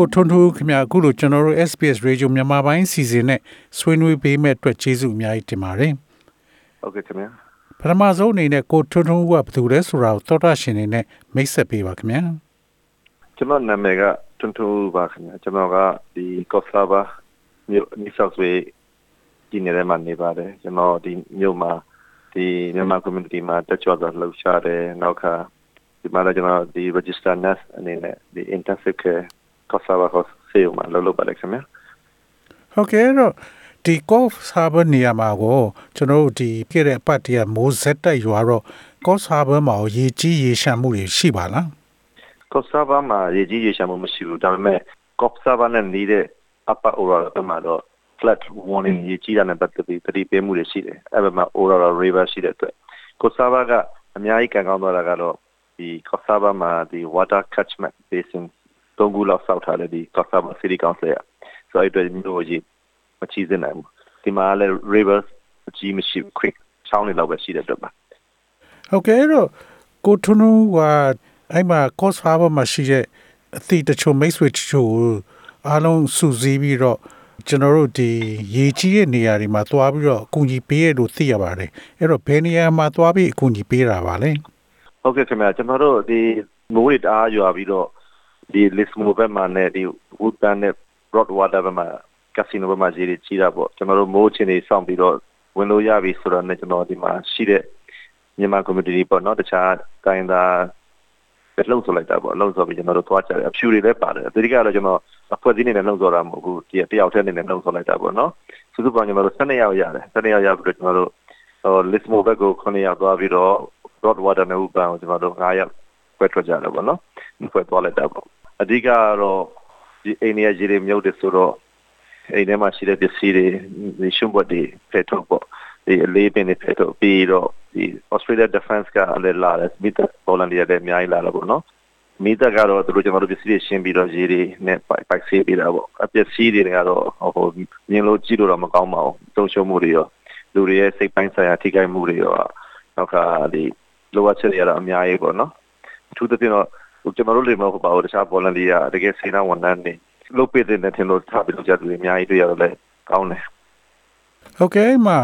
ကိုထွန်းထူးခင်ဗျာအခုလိုကျွန်တော်တို့ SBS Radio မြန်မာပိုင်းစီစဉ်နဲ့ဆွေးနွေးပေးမဲ့အတွက်ကျေးဇူးအများကြီးတင်ပါတယ်ဟုတ်ကဲ့ခင်ဗျာပထမဆုံးအနေနဲ့ကိုထွန်းထွန်းကဘယ်သူလဲဆိုတာကိုသောတာရှင်နေနဲ့မိတ်ဆက်ပေးပါခင်ဗျာကျွန်တော်နာမည်ကတွန်ထူပါခင်ဗျာကျွန်တော်ကဒီကော့ဆာဘာမြို့နိဆောက်ဆွေဒီနေရာမှာနေပါတယ်ကျွန်တော်ဒီမြို့မှာဒီမြန်မာ community မှာတက်ကြွစွာလှုပ်ရှားတယ်နောက်ခါဒီမှာလည်းကျွန်တော်ဒီ register nurse အနေနဲ့ဒီ intensive care ကော့ဆာဘာ hospital မှာလုပ်လုပ်ပါတယ်ခင်ဗျာဟုတ်ကဲ့အဲ့တော့ဒီကော့ဆာဘနေရာမှာကိုကျွန်တော်တို့ဒီပြည့်တဲ့အပတ်တည်းကမိုးဆက်တက်ရွာတော့ကော့ဆာဘမှာကိုရေကြီးရေရှမ်းမှုတွေရှိပါလားကော့ဆာဘာမှာရေကြီးရေရှာမှုမရှိဘူးဒါပေမဲ့ကော့ဆာဘာနဲ့နေတဲ့ upper aurora ဘက်မှာတော့ flat warning ရေကြီးတာနဲ့ပတ်သက်ပြီးတတိပေးမှုတွေရှိတယ်အဲ့ဘက်မှာ aurora river ရှိတဲ့အတွက်ကော့ဆာဘာကအများကြီးကံကောင်းသွားတာကတော့ဒီကော့ဆာဘာမှာဒီ water catchment basin တုံးခုလောက်စောက်ထားတဲ့ဒီကော့ဆာဘာ city council ရဆိုတော့အဲ့အတွက်မြို့ကြီးမချီးစင်နိုင်ဘူးဒီမှာလည်း river အကြီးမရှိဘူး creek ချောင်းတွေလောက်ပဲရှိတဲ့အတွက်ပါဟုတ်ကဲ့အဲ့တော့ကိုထွန်းထွန်းကအဲ့မှာကော့ဆာဘမှာရှိတဲ့အသည့်တချို့မိတ်ဆွေတချို့ကိုအားလုံးစုစည်းပြီးတော့ကျွန်တော်တို့ဒီရေကြီးတဲ့နေရာတွေမှာသွားပြီးတော့အကူအညီပေးရလို့သိရပါတယ်အဲ့တော့ဘယ်နေရာမှာသွားပြီးအကူအညီပေးတာပါလဲဟုတ်ကဲ့ခင်ဗျာကျွန်တော်တို့ဒီမိုးတွေတအားရွာပြီးတော့ ဒီ Lismo ဘက်မှာနဲ့ဒီ Woodburn နဲ့ Broadwater ဘက်မှာ casino ဘက်မှာရေတွေကြီးတာပေါ့ကျွန်တော်တို့မိုးချင်းတွေစောင့်ပြီးတော့ဝင်လို့ရပြီဆိုတော့ねကျွန်တော်ဒီမှာရှိတဲ့မြန်မာ community ပေါ့နော်တခြားတိုင်းသားပဲလှုပ်ဆိုလိုက်တာပေါ့လှုပ်ဆိုပြီးကျွန်တော်တို့သွားကြတယ်အဖြူတွေလည်းပါတယ်အတိတ်ကတော့ကျွန်တော်အဖွဲ့အစည်းနေနဲ့လှုပ်ဆိုတာမဟုတ်ဘူးဒီတယောက်တည်းနေနဲ့လှုပ်ဆိုလိုက်တာပေါ့နော်စုစုပေါင်းကျွန်တော်တို့12ယောက်ရတယ်12ယောက်ရပြီးတော့ကျွန်တော်တို့ဟို Lismo ဘက်ကို9ယောက်သွားပြီးတော့ Broadwater နဲ့ Woodburn ကိုကျွန်တော်တို့9ယောက်ခွဲထွက်ကြတယ်ပေါ့နော်ခွဲသွားလိုက်တာပေါ့ အဓိကကတော့ဒီအိန္ဒိယရေတွေမြုပ်တယ်ဆိုတော့အိမ်ထဲမှာရှိတဲ့ပစ္စည်းတွေဒီရှုံးဘတ်တွေဖယ်ထုတ်ပေါ့ဒီအလေးပင်တွေဖယ်ထုတ်ပြီးတော့ဒီ Australia Defense ကလည်းလာတယ်မိသက် volunteer တွေအများကြီးလာတော့ပေါ့နော်မိသက်ကတော့သူတို့ကျွန်တော်တို့ပစ္စည်းတွေရှင်းပြီးတော့ရေတွေနဲ့ပိုက်ပိုက်ဆေးပေးတာပေါ့အပစ္စည်းတွေကတော့ဟိုမြင်လို့ကြည့်လို့တော့မကောင်းပါဘူးတုံ့ရှုံမှုတွေရောလူတွေရဲ့စိတ်ပိုင်းဆိုင်ရာထိခိုက်မှုတွေရောနောက်ခါဒီလိုအပ်ချက်တွေကတော့အများကြီးပေါ့နော်အထူးသဖြင့်တော့ ကျွန်တော်တို့တွေမဟုတ်ပါဘူးတခြား volunteer တကယ်စေနာဝန်ထမ်းတွေလုပ်ပေးတဲ့တင်လို့ထားပြီးတော့ကြသူတွေအများကြီးတွေ့ရတော့လဲကောင်းတယ် ဟုတ်ကဲ့မှာ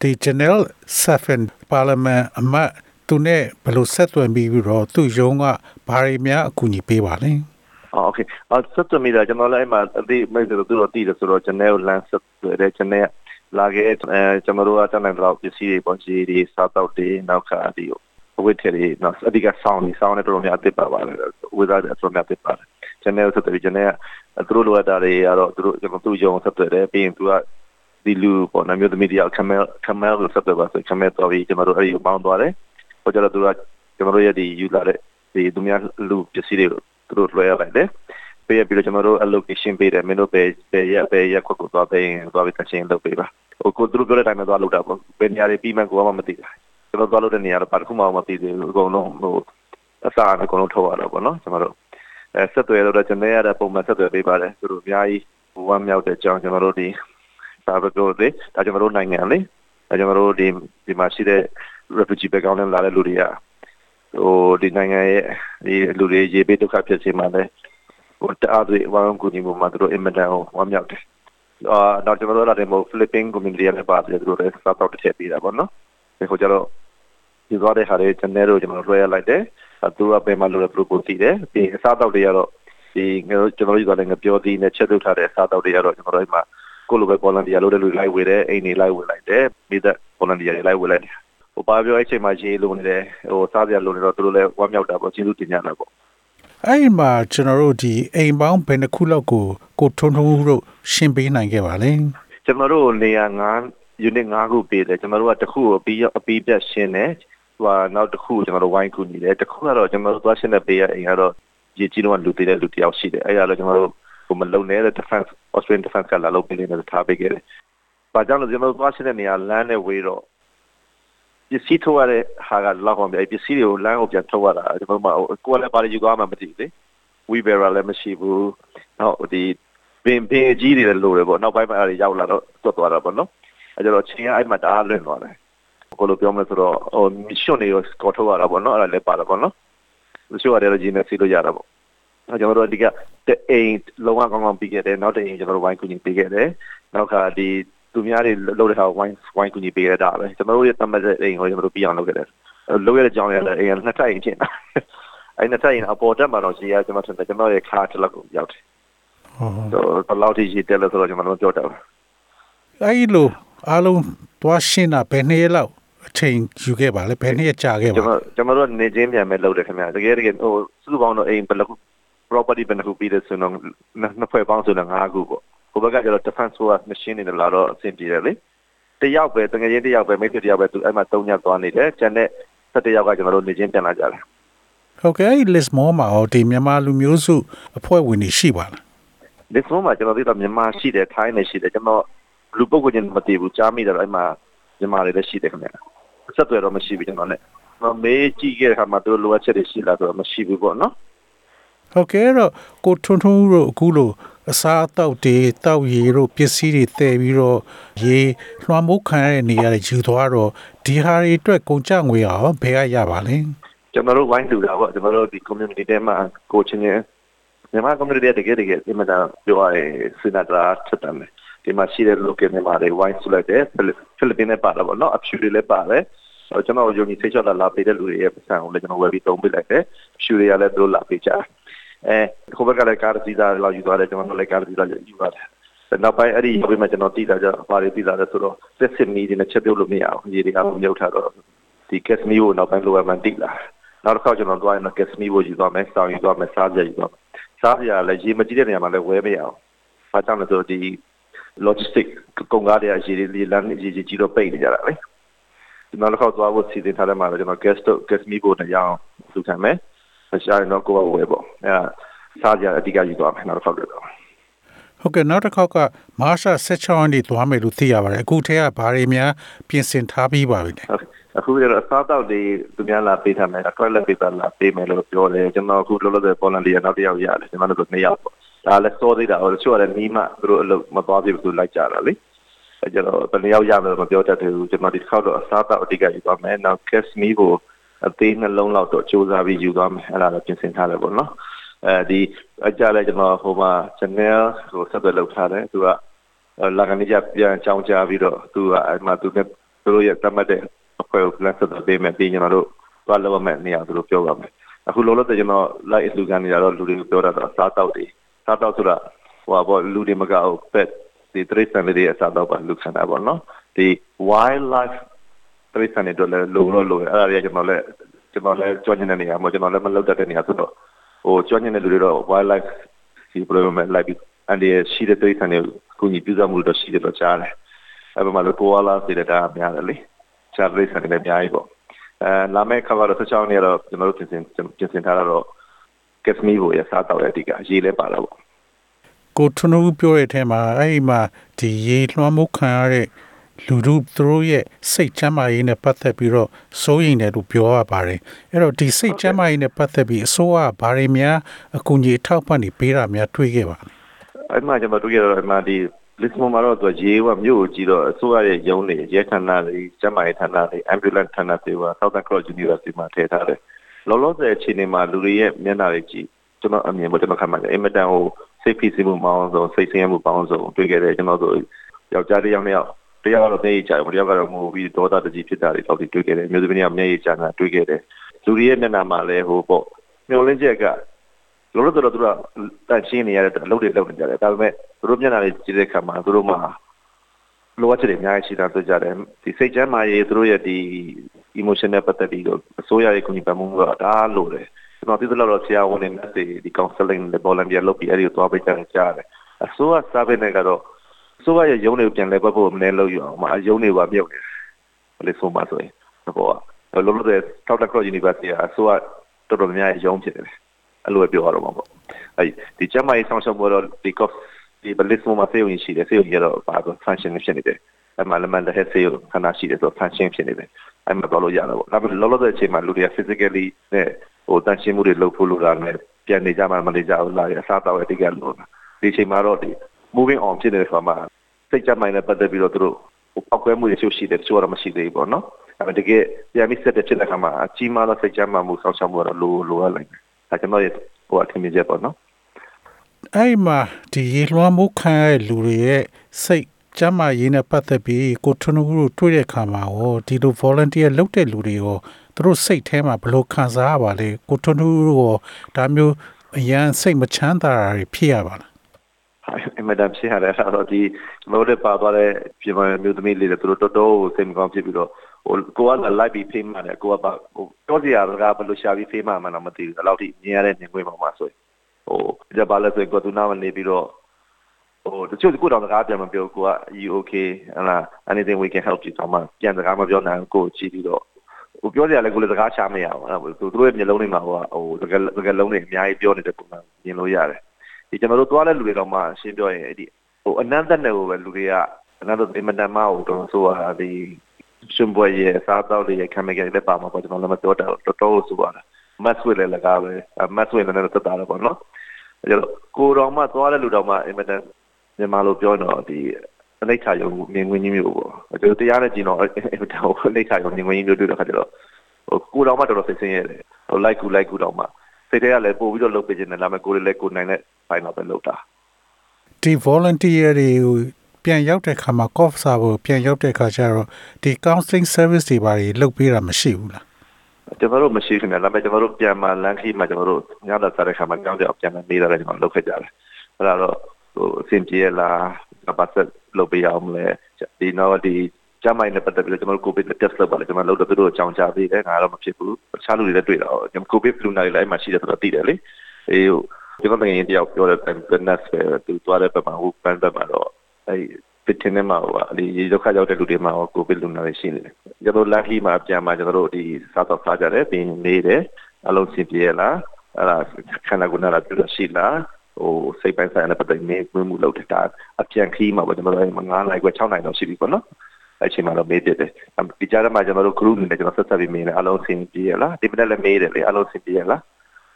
ဒီ General Safin Parliament အမတ်သူနဲ့ဘယ်လိုဆက်သွယ်ပြီးပြီးတော့သူ့ရုံးကဘာတွေများအကူအညီပေးပါလဲ အော်โอเคအော်ဆက်သွယ်မိတာကျွန်တော်လည်းအဲ့မှာအသေးမိတ်ဆွေတို့သူတို့တည်တယ်ဆိုတော့ကျွန်တော်လမ်းဆက်သွယ်တယ်ကျွန်တော်လာခဲ့အဲကျွန်တော်တို့ကတန်းနိုင်တော့ပစ္စည်းတွေပေါ့ကြီးတွေစားတော့တွေနောက်ခါဒီ အဝတ်ထည်တွေနော်အဓိကဆောင်းနေဆောင်းနေတော်တော်များအစ်ပါပါတယ်ဝေသားတွေတော်တော်များအစ်ပါတယ်ကျွန်တော်ဆက်သွယ်ကျွန်တော်သူတို့လိုအပ်တာတွေကတော့သူတို့ကျွန်တော်သူ့ရုံဆက်သွယ်တယ်ပြီးရင်သူကဒီလူပေါ့နော်မျိုးသမီးတယောက်ခမဲခမဲကိုဆက်သွယ်ပါဆိုခမဲတော်ပြီးကျွန်တော်တို့အဲ့ဒီပေါင်းသွားတယ်ဟိုကျတော့သူကကျွန်တော်တို့ရဲ့ဒီယူလာတဲ့ဒီသူများလူပစ္စည်းတွေသူတို့လွှဲရလိုက်တယ်ပေးရပြီးတော့ကျွန်တော်တို့ allocation ပေးတယ်မင်းတို့ပဲပဲရပဲရခွက်ကိုသွားပေးရင်သွားပြီးတချင်းလုပ်ပေးပါဟိုကိုသူတို့ပြောတဲ့အတိုင်းပဲသွားလုပ်တာပေါ့ဘယ်နေရာတွေပြီးမှကိုမှမသိတာ ကျွန်တော်သွားလုပ်တဲ့နေရာတော့ဘာတစ်ခုမှမသိသေးဘူးအကုန်လုံးဟိုအစားအကုန်လုံးထုတ်ရတော့ပေါ့နော်ကျွန်တော်တို့အဲဆက်သွယ်တော့ကျွန်တော်ရတဲ့ပုံမှန်ဆက်သွယ်ပေးပါတယ်သူတို့အများကြီးဝမ်းမြောက်တဲ့အကြောင်းကျွန်တော်တို့ဒီစာပကိုလေဒါကျွန်တော်တို့နိုင်ငံလေဒါကျွန်တော်တို့ဒီဒီမှာရှိတဲ့ refugee background နဲ့လာတဲ့လူတွေကဟိုဒီနိုင်ငံရဲ့ဒီလူတွေရေပေးဒုက္ခဖြစ်စေမှလည်းဟိုတအားတွေဝမ်းကူညီမှုမှာသူတို့အင်မတန်ဟိုဝမ်းမြောက်တယ်အာတော့ကျွန်တော်တို့လာတဲ့မို့ Philippine community ရဲ့ပါတယ်သူတို့လည်းစားတော့တစ်ချက်ပေးတာပေါ့နော်ဒီကိုကျတော့ ဒီသွားတဲ့ဟာတွေကျွန်တော်တို့ကျွန်တော်လွှဲရလိုက်တယ်သူကပဲမှလို့လည်းသူတို့ကိုတည်တယ်ပြီးအစားတော့တွေကတော့ဒီကျွန်တော်တို့ကလည်းငပြောသည်နဲ့ချက်ထုတ်ထားတဲ့အစားတော့တွေကတော့ကျွန်တော်တို့မှာကိုလိုပဲ volunteer လုပ်တဲ့လူလိုက်ဝေတယ်အိမ်နေလိုက်ဝေလိုက်တယ်မိသက် volunteer တွေလိုက်ဝေလိုက်တယ်ဟိုပါပြောအဲ့ချိန်မှာရေးလို့နေတယ်ဟိုစားစရာလို့နေတော့သူတို့လည်းဝမ်းမြောက်တာပေါ့ကျေးဇူးတင်ကြတာပေါ့အဲ့ဒီမှာကျွန်တော်တို့ဒီအိမ်ပေါင်းဘယ်နှခုလောက်ကိုကိုထွန်းထွန်းတို့ရှင်းပေးနိုင်ခဲ့ပါလဲကျွန်တော်တို့နေရာ9 unit 5ခုပေးတယ်ကျွန်တော်တို့ကတစ်ခုကိုအပြီးအပြီးပြတ်ရှင်းတယ် ဟိုနောက်တစ်ခုကျွန်တော်တို့ဝိုင်းကူနေတယ်တစ်ခုကတော့ကျွန်တော်တို့သွားရှင်းတဲ့ပေးရအိမ်ကတော့ရေကြီးတော့လူသေးတဲ့လူတယောက်ရှိတယ်အဲ့ဒါတော့ကျွန်တော်တို့ဟိုမလုံနေတဲ့ defense Australian defense ကလာလုပ်ပေးနေတဲ့ထားပေးခဲ့တယ်။ဘာကြောင့်လဲကျွန်တော်တို့သွားရှိတဲ့နေရာလမ်းနဲ့ဝေးတော့ပစ္စည်းထုတ်ရတဲ့ဟာကလောက်အောင်ပြပစ္စည်းတွေကိုလမ်းကိုပြန်ထုတ်ရတာကျွန်တော်တို့ကိုယ်လည်းပါလေယူသွားမှမသိဘူးလေ။ we bearer လည်းမရှိဘူး။နောက်ဒီပင်ပင်အကြီးတွေလည်းလိုတယ်ပေါ့နောက်ပိုင်းမှာအဲ့ဒါရောက်လာတော့တွတ်သွားတာပေါ့နော်။အဲကြတော့ချင်းအဲ့မှာတအားလွင့်သွားတယ်။ ကိုလိုပြောမလဲဆိုတော့ဟို mission တွေကိုကောထုတ်ရတာပေါ့နော်အဲ့ဒါလည်းပါတာပေါ့နော်။မရှိရတယ်တော့ဂျင်းနဲ့စီလို့ရတာပေါ့။အဲကျွန်တော်တို့အဓိကတဲ့အိမ်လုံးဝကောင်းကောင်းပြီးခဲ့တယ်နောက်တဲ့အိမ်ကျွန်တော်တို့ဝိုင်းကူညီပေးခဲ့တယ်နောက်ခါဒီသူများတွေလုပ်တဲ့ဟာဝိုင်းဝိုင်းကူညီပေးရတာပဲကျွန်တော်တို့ရဲ့တမတ်တဲ့အိမ်ကိုကျွန်တော်တို့ပြအောင်လုပ်ခဲ့တယ်လုပ်ရတဲ့ကြောင်းရတဲ့အိမ်ကနှစ်ထပ်အိမ်ချင်းအဲ့နှစ်ထပ်အိမ်အပေါ်တက်မှာတော့ရှိရကျွန်တော်ထင်တယ်ကျွန်တော်ရဲ့ခါတစ်လောက်ကိုရောက်တယ်ဟုတ်တော့ဘယ်လောက်ထိရှိတယ်လဲဆိုတော့ကျွန်တော်တို့ပြောတာပါအဲ့ဒီလိုအားလုံးသွားရှင်းတာဘယ်နှစ်ရက်လောက် အချိန်ယူခဲ့ပါလဲဘယ်နှစ်ရက်ကြာခဲ့ပါကျွန်တော်ကျွန်တော်တို့နေချင်းပြန်မဲ့လုပ်တယ်ခင်ဗျာတကယ်တကယ်ဟိုစုစုပေါင်းတော့အိမ်ဘယ်လောက် property ဘယ်နှခုပြီးတယ်ဆိုတော့နှစ်ဖွဲ့ပေါင်းဆိုတော့၅ခုပေါ့ဟိုဘက်ကကျတော့ defense force machine တွေလာတော့အဆင်ပြေတယ်လေတယောက်ပဲတကယ်ချင်းတယောက်ပဲမိတ်ဆွေတယောက်ပဲသူအဲ့မှာ၃ညသွားနေတယ်ကျန်တဲ့၁၁ယောက်ကကျွန်တော်တို့နေချင်းပြန်လာကြတယ်ဟုတ်ကဲ့အဲ့ဒီ list မောမှာဟောဒီမြန်မာလူမျိုးစုအဖွဲ့ဝင်တွေရှိပါလားဒီဆုံးမှာကျွန်တော်တို့ကမြန်မာရှိတယ်ထိုင်းနေရှိတယ်ကျွန်တော်လူပုဂ္ဂိုလ်ချင်းမတည်ဘူးကြားမိတယ်အဲ့မှာမြန်မာတွေလည်းရှိတယ်ခင်ဗျာ ဆက်သွယ်တော့မရှိဘူးကျွန်တော်လည်းမမေးကြည့်ခဲ့တဲ့အခါမှာသူတို့လိုအပ်ချက်တွေရှိလားဆိုတော့မရှိဘူးပေါ့နော်ဟုတ်ကဲ့အဲ့တော့ကိုထွန်းထွန်းတို့အခုလိုအစားအသောက်တွေတောက်ရည်တို့ပစ္စည်းတွေတည်ပြီးတော့ရေလွှမ်းမိုးခံရတဲ့နေရာတွေယူသွားတော့ဒီဟာတွေအတွက်ကုန်ကြငွေရောဘယ်ကရပါလဲကျွန်တော်တို့ဝိုင်းတူတာပေါ့ကျွန်တော်တို့ဒီ community ထဲမှာကိုချင်းချင်းမြန်မာ community တကယ်တကယ်ဒီမှာပြောရရင်စင်တာချက်တယ် ဒီမှာရှိတဲ့ local မြန်မာတွေဝိုင်းဆူလိုက်တယ်ဖိလစ်ပင်းနဲ့ပါတာပေါ့နော်အဖြူတွေလည်းပါတယ်ကျွန်တော်ယုံကြည်စိတ်ချလာလာပေးတဲ့လူတွေရဲ့ပတ်စံကိုလည်းကျွန်တော်ဝယ်ပြီးသုံးပေးလိုက်တယ်ဖြူတွေကလည်းသူတို့လာပေးကြအဲခိုးဘက်ကလည်းကားစီးသားလောက်ယူသွားတယ်ကျွန်တော်လည်းကားစီးသားယူသွားတယ်နောက်ပိုင်းအဲ့ဒီရောက်ပြီးမှကျွန်တော်တည်တာကြဘာတွေတည်တာလဲဆိုတော့စစ်စစ်မီဒီနဲ့ချက်ပြုတ်လို့မရအောင်ရေတွေကမြုပ်ထားတော့ဒီ case me ကိုနောက်ပိုင်းလိုအပ်မှန်တည်လာနောက်တစ်ခါကျွန်တော်တွားရင် case me ကိုယူသွားမယ်စောင်းယူသွားမယ်စားကြယူသွားမယ်စားကြလည်းရေမကြည့်တဲ့နေရာမှာလည်းဝဲမရအောင်ဘာကြောင့်လဲဆိုတော့ဒီ logistic ကုန်ကားတွေကရေတွေလမ်းရေကြီးတော့ပိတ်နေကြတာလေဒီနောက်တစ်ခါသွားဖို့စီစဉ်ထားတဲ့မှာကျွန်တော် guest guest me ကိုနဲ့ရအောင်သူခံမယ်ရှာရင်တော့ကိုယ်ကဝယ်ပေါ့အဲစားကြအဓိကယူသွားမယ်နောက်တစ်ခါတော့ဟုတ်ကဲ့နောက်တစ်ခေါက်ကမာရှာ16ရက်နေ့သွားမယ်လို့သိရပါတယ်အခုထဲကဘာတွေများပြင်ဆင်ထားပြီးပါပြီလဲအခုကျတော့အစားတောက်တွေသူများလာပေးထားမယ်အကွက်လက်ပေးတာလာပေးမယ်လို့ပြောတယ်ကျွန်တော်အခုလောလောဆယ်ပေါ်လန်လီယာနောက်တစ်ယောက်ရတယ်ကျွန်တော်တို့နှစ်ယောက်ပေါ့ ဒါလည်းစောသေးတာဟိုတချို့ကလည်းနီးမှသူတို့အလုပ်မသွားသေးဘူးသူလိုက်ကြတာလေအဲကျတော့ဘယ်နှစ်ယောက်ရမယ်လို့မပြောတတ်သေးဘူးကျွန်တော်ဒီတစ်ခေါက်တော့အစားတောက်အဓိကယူသွားမယ်နောက် cash me ကိုအသေးနှလုံးလောက်တော့စူးစမ်းပြီးယူသွားမယ်အဲ့ဒါတော့ပြင်ဆင်ထားတယ်ပေါ့နော်အဲဒီအကြလဲကျွန်တော်ဟိုမှာ channel ကိုဆက်သွယ်လုပ်ထားတယ်သူကလာကနေကြပြန်ချောင်းချပြီးတော့သူကအဲ့မှာသူနဲ့သူတို့ရဲ့တတ်မှတ်တဲ့အဖွဲ့ကို plan ဆက်သွယ်ပေးမယ်ပြီးကျွန်တော်တို့သွားလုပ်မယ်နေရာသူတို့ပြောပါမယ်အခုလောလောဆယ်ကျွန်တော် live အလူကန်နေရတော့လူတွေကိုပြောတာတော့စားတောက်တွေ စားတောက်ဆိုတာဟိုပါပေါ့လူတွေမကောက် pet ဒီ trade family တွေအစားတော့ပါလူခံတာပေါ့နော်ဒီ wildlife trade family တို့လည်းလုံလို့လို့အဲ့ဒါတွေကကျွန်တော်လည်းကျွန်တော်လည်းကြွနေတဲ့နေရာမှာကျွန်တော်လည်းမလုပ်တတ်တဲ့နေရာဆိုတော့ဟိုကြွနေတဲ့လူတွေတော့ wildlife ဒီ problem လိုက်ပြီးအန်ဒီရှိတဲ့ trade family ကိုညီပြုစုမှုတော့ရှိတယ်တော့ကြားတယ်အဲ့မှာလို့ koala တွေတာများတယ်လေချာ trade family လည်းအများကြီးပေါ့အဲလာမယ့်ခါကတော့ဆက်ချောင်းနေတော့ကျွန်တော်တို့ပြင်ဆင်ပြင်ဆင်ထားတော့ get me ကိုရစားတော့တဲ့အတိကအရေးလဲပါတော့ပေါ့ကိုထွန်းထွန်းပြောတဲ့အထဲမှာအဲ့ဒီမှာဒီရေလွှမ်းမိုးခံရတဲ့လူတို့သူတို့ရဲ့စိတ်ချမ်းသာရေးနဲ့ပတ်သက်ပြီးတော့စိုးရိမ်တယ်လို့ပြောရပါတယ်အဲ့တော့ဒီစိတ်ချမ်းသာရေးနဲ့ပတ်သက်ပြီးအစိုးရကဘာတွေများအကူအညီအထောက်ပံ့တွေပေးတာများတွေ့ခဲ့ပါလဲအဲ့မှာကျွန်တော်တွေ့ရတော့အဲ့မှာဒီ list မှာတော့သူရေဝမြို့ကိုကြည့်တော့အစိုးရရဲ့ရုံးတွေရဲဌာနတွေကျန်းမာရေးဌာနတွေ ambulance ဌာနတွေက Southern Cross University မှာထည့်ထားတယ် လောလောဆယ်အခြေအနေမှာလူတွေရဲ့မျက်နှာတွေကြည့်ကျွန်တော်အမြင်ပေါ်ကျွန်တော်ခံမှတယ်အင်မတန်ဟိုစိတ်ဖိစီးမှုပေါင်းစုံစိတ်ဆင်းရဲမှုပေါင်းစုံတွေ့ခဲ့တယ်ကျွန်တော်တို့ယောက်ျားတစ်ယောက်နှစ်ယောက်တယောက်ကတော့မျက်ရည်ကျတယ်တယောက်ကတော့ငိုပြီးဒေါသတကြီးဖြစ်တာတွေတော့တွေ့ခဲ့တယ်မျိုးသမီးကမျက်ရည်ကျတာတွေ့ခဲ့တယ်လူတွေရဲ့မျက်နှာမှာလည်းဟိုပေါ့မျောလင်းချက်ကလောလောဆယ်တော့သူကတန်ရှင်းနေရတဲ့အလုပ်တွေလုပ်နေကြတယ်ဒါပေမဲ့သူတို့မျက်နှာတွေကြည့်တဲ့အခါမှာသူတို့မှာ လိုအပ်ချက်တွေအများကြီးရှိတာတွေ့ကြတယ်ဒီစိတ်ချမ်းသာရေးသူတို့ရဲ့ဒီ emotion နဲ့ပတ်သက်ပြီးတော့အစိုးရရဲ့ကူညီပံ့ပိုးမှုကဒါလိုတယ်ကျွန်တော်သိသလောက်တော့ဆရာဝန်တွေနဲ့ဒီ counseling နဲ့ volunteer လုပ်ပြီးအဲ့ဒီကိုသွားပေးကြတယ်ကြားတယ်အစိုးရ service နဲ့ကတော့အစိုးရရဲ့ရုံးတွေကိုပြန်လဲပတ်ဖို့မနေလို့ရအောင်မအရုံးတွေကမြုပ်နေတယ်ဘယ်လိုဆိုမှဆိုရင်ဘောကလောလောဆယ် Southern Cross University ကအစိုးရတော်တော်များများရုံးဖြစ်တယ်အဲ့လိုပဲပြောရတော့မှာပေါ့အဲဒီကျမကြီးဆောင်ရှောက်ပေါ်တော့ဒီ cough ဒီ balance မှာဆေးရုံရှိတယ်ဆေးရုံကြီးတော့ပါတော့ function ဖြစ်နေတယ်အဲ့မှာလည်းမန်တဲ့ဆေးရုံခဏရှိတယ်ဆိုတော့ function ဖြစ်နေတယ်အဲ့မှာတော့လို့ရတာပေါ့ဒါပေမဲ့လောလောဆယ်အချိန်မှာလူတွေက physically နဲ့ဟိုတန်ရှင်းမှုတွေလုပ်ဖို့လိုတာနဲ့ပြန်နေကြမှမနေကြဘူးလားအစားတောက်ရတိကလို့ဒီအချိန်မှာတော့ဒီ moving on ဖြစ်နေတဲ့ခါမှာစိတ်ကြမိုင်းနဲ့ပတ်သက်ပြီးတော့သူတို့ဟိုပောက်ကွဲမှုတွေရှိရှိတယ်တချို့တော့မရှိသေးဘူးပေါ့နော်အဲ့ဒါတကယ်ပြန်ပြီးဆက်တဲ့ဖြစ်တဲ့ခါမှာအကြီးမားသောစိတ်ကြမ်းမှုဆောက်ရှောက်မှုတော့လိုလိုရလိုက်တယ်ဒါကျွန်တော်ရဲ့ဟိုအထင်မြင်ချက်ပေါ့နော် အဲ့မှာဒီရေလွှမ်းမှုခံရတဲ့လူတွေရဲ့စိတ်ကျမ်းမာရေးနဲ့ပတ်သက်ပြီးကိုထွန်းဦးတို့တွေ့တဲ့ခါမှာရောဒီလို volunteer လုပ်တဲ့လူတွေရောသူတို့စိတ်ထဲမှာဘယ်လိုခံစားရပါလဲကိုထွန်းဦးတို့ရောဒါမျိုးအရန်စိတ်မချမ်းသာတာတွေဖြစ်ရပါလားအမဒမ်စီဟာရတာတော့ဒီမိုးတဲ့ပါသွားတဲ့ပြင်မမျိုးသမီးလေးတွေသူတို့တော်တော်စိတ်မကောင်းဖြစ်ပြီးတော့ဟိုကိုကလိုက်ပြီးဖေးမှတယ်ကိုကပါဟိုပြောစရာကဘယ်လိုရှာပြီးဖေးမှမှန်းတော့မသိဘူးအဲ့လောက်ထိမြင်ရတဲ့နေခွေးမှာမှဆိုရင် ဟိုကြပါလဲဆိုရင်ကိုသူနာမနေပြီးတော့ဟိုတချို့ကိုတော့စကားပြန်မပြောကိုက you okay ဟလာ anything we can help you တော့မှပြန်စကားမပြောနိုင်ကိုကြည့်ပြီးတော့ဟိုပြောစရာလည်းကိုလည်းစကားချမရအောင်အဲ့သူတို့ရဲ့မျိုးလုံးတွေမှာဟိုဟိုစကားစကားလုံးတွေအများကြီးပြောနေတဲ့ပုံစံမြင်လို့ရတယ်ဒီကျွန်တော်တို့သွားတဲ့လူတွေတော့မှရှင်းပြောရင်အဲ့ဒီဟိုအနန္တနဲ့ဟိုပဲလူတွေကအနန္တအင်မတန်မှဟိုတော့ဆိုတာဒီရှင်ဘွယ်ရဲ့စားတော့တွေရဲ့ chemical တွေပါမှာပေါ့ကျွန်တော်လည်းမပြောတော့တော်တော်ဆိုပါလား မတ်ဆွေလည်းလကားပဲမတ်ဆွေလည်းလည်းတက်တာတော့ပေါ့နော်အဲ့တော့ကိုတော်မှသွားတဲ့လူတော်မှအင်မတန်မြန်မာလိုပြောတော့ဒီအနိဋ္ဌာယုံမြင်ကွင်းကြီးမျိုးပေါ့ကျွန်တော်တရားနဲ့ကြည့်တော့အင်မတန်ဟိုအနိဋ္ဌာယုံမြင်ကွင်းကြီးမျိုးတွေ့တဲ့ခါကျတော့ဟိုကိုတော်မှတော်တော်စိတ်ဆင်းရဲတယ်ဟိုလိုက်ကူလိုက်ကူတော့မှစိတ်ထဲကလည်းပို့ပြီးတော့လုပ်ပေးခြင်းနဲ့ဒါပေမဲ့ကိုယ်လည်းကိုယ်နိုင်တဲ့ဘိုင်းတော့ပဲလုပ်တာဒီ volunteer တွေကိုပြန်ရောက်တဲ့ခါမှာ cough စာဖို့ပြန်ရောက်တဲ့ခါကျတော့ဒီ counseling service တွေဘာတွေလုပ်ပေးတာမရှိဘူးလား ကျွန်တော်တို့မရှိခင်ဗျာဒါပေမဲ့ကျွန်တော်တို့ပြန်มาလမ်းခီးမှာကျွန်တော်တို့ညတော့စားတဲ့ခါမှာကြောင်းကြောင်ပြန်လာနေတယ်ကျွန်တော်လုပ်ခဲ့ကြတယ်အဲ့ဒါတော့ဟိုအဆင်ပြေလားဘာသက်လုပ်ပေးအောင်လဲဒီတော့ဒီကျမိုင်းနဲ့ပတ်သက်ပြီးတော့ကျွန်တော်တို့ covid test လုပ်ပါလေကျွန်တော်လုပ်တော့သူတို့အကြောင်းကြားပေးတယ်ငါတော့မဖြစ်ဘူးတခြားလူတွေလည်းတွေ့တော့ကျွန်တော် covid လူနာတွေလည်းအဲ့မှာရှိတယ်ဆိုတော့သိတယ်လေအေးဟိုကျွန်တော်တကယ်တယောက်ပြောတဲ့ business ပဲသူသွားတဲ့ဘက်မှာဟိုဘန်ဘက်မှာတော့အဲ့ပစ်တင်နေမှာဟိုဒီရေဒုက္ခရောက်တဲ့လူတွေမှာဟိုကိုဗစ်လူနာတွေရှိနေတယ် ကျွန်တော်လက်ဟီမှာပြန်มาကျွန်တော်တို့ဒီစားတော့စားကြတယ်ပြီးနေတယ်အလုံးစင်ပြေလားအဲ့ဒါခန္ဓာကိုယ်နာပြည့်ရှိလားဟိုစိတ်ပိုင်းဆိုင်ရာနဲ့ပတ်သက်နေဝင်မှုလုပ်တဲ့ဒါအပြန်ခီးမှာပေါ့ကျွန်တော်တို့9နိုင်ခွဲ6နိုင်တော့ရှိပြီပေါ့နော်အဲ့ချိန်မှာတော့မေးတယ်ဒီကြားထဲမှာကျွန်တော်တို့ group နဲ့ကျွန်တော်ဆက်ဆက်ပြီးမေးတယ်အလုံးစင်ပြေလားဒီမနေ့လည်းမေးတယ်လေအလုံးစင်ပြေလား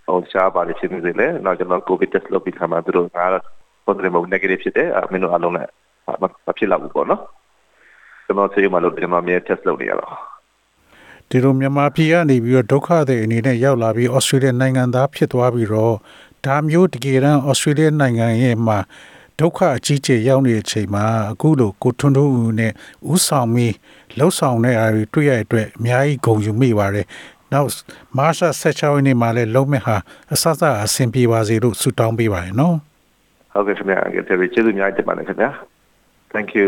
ဟိုရှားပါလိဖြစ်နေလေနောက်ကျွန်တော် covid test လုပ်ပြီးခါမှာသူတို့ငါတော့ positive မဟုတ် negative ဖြစ်တယ်အမင်းတို့အလုံးနဲ့မဖြစ်တော့ဘူးပေါ့နော် ကျွန်တော်ဆေးရုံမှာလို့ကျွန်တော်အမြဲ test လုပ်နေရတော့ဒီလိုမြန်မာပြည်ကနေပြီးတော့ဒုက္ခတွေအနေနဲ့ရောက်လာပြီးဩစတြေးလျနိုင်ငံသားဖြစ်သွားပြီးတော့ဒါမျိုးတကယ်တမ်းဩစတြေးလျနိုင်ငံရဲ့မှာဒုက္ခအကြီးကျယ်ရောက်နေတဲ့အချိန်မှာအခုလိုကိုထွန်းထွန်းဦးနဲ့ဥဆောင်ပြီးလှုပ်ဆောင်တဲ့အားတွေတွေ့ရတဲ့အတွက်အများကြီးဂုဏ်ယူမိပါတယ်။နောက်မာရှာ16ရက်နေ့မှာလည်းလုံးမဲ့ဟာအဆအဆအဆင်ပြေပါစေလို့ဆုတောင်းပေးပါတယ်နော်။ဟုတ်ကဲ့ခင်ဗျာကျေးဇူးကျေးဇူးအများကြီးတင်ပါတယ်ခင်ဗျာ Thank you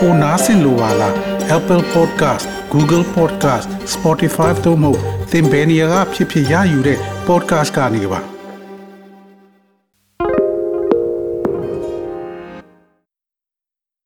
ပိုနားဆင်လိုပါလား Apple Podcast Google Podcast Spotify တို့မှာသင်ပင်ရာဖြစ်ဖြစ်ရယူတဲ့ podcast ကနေပါ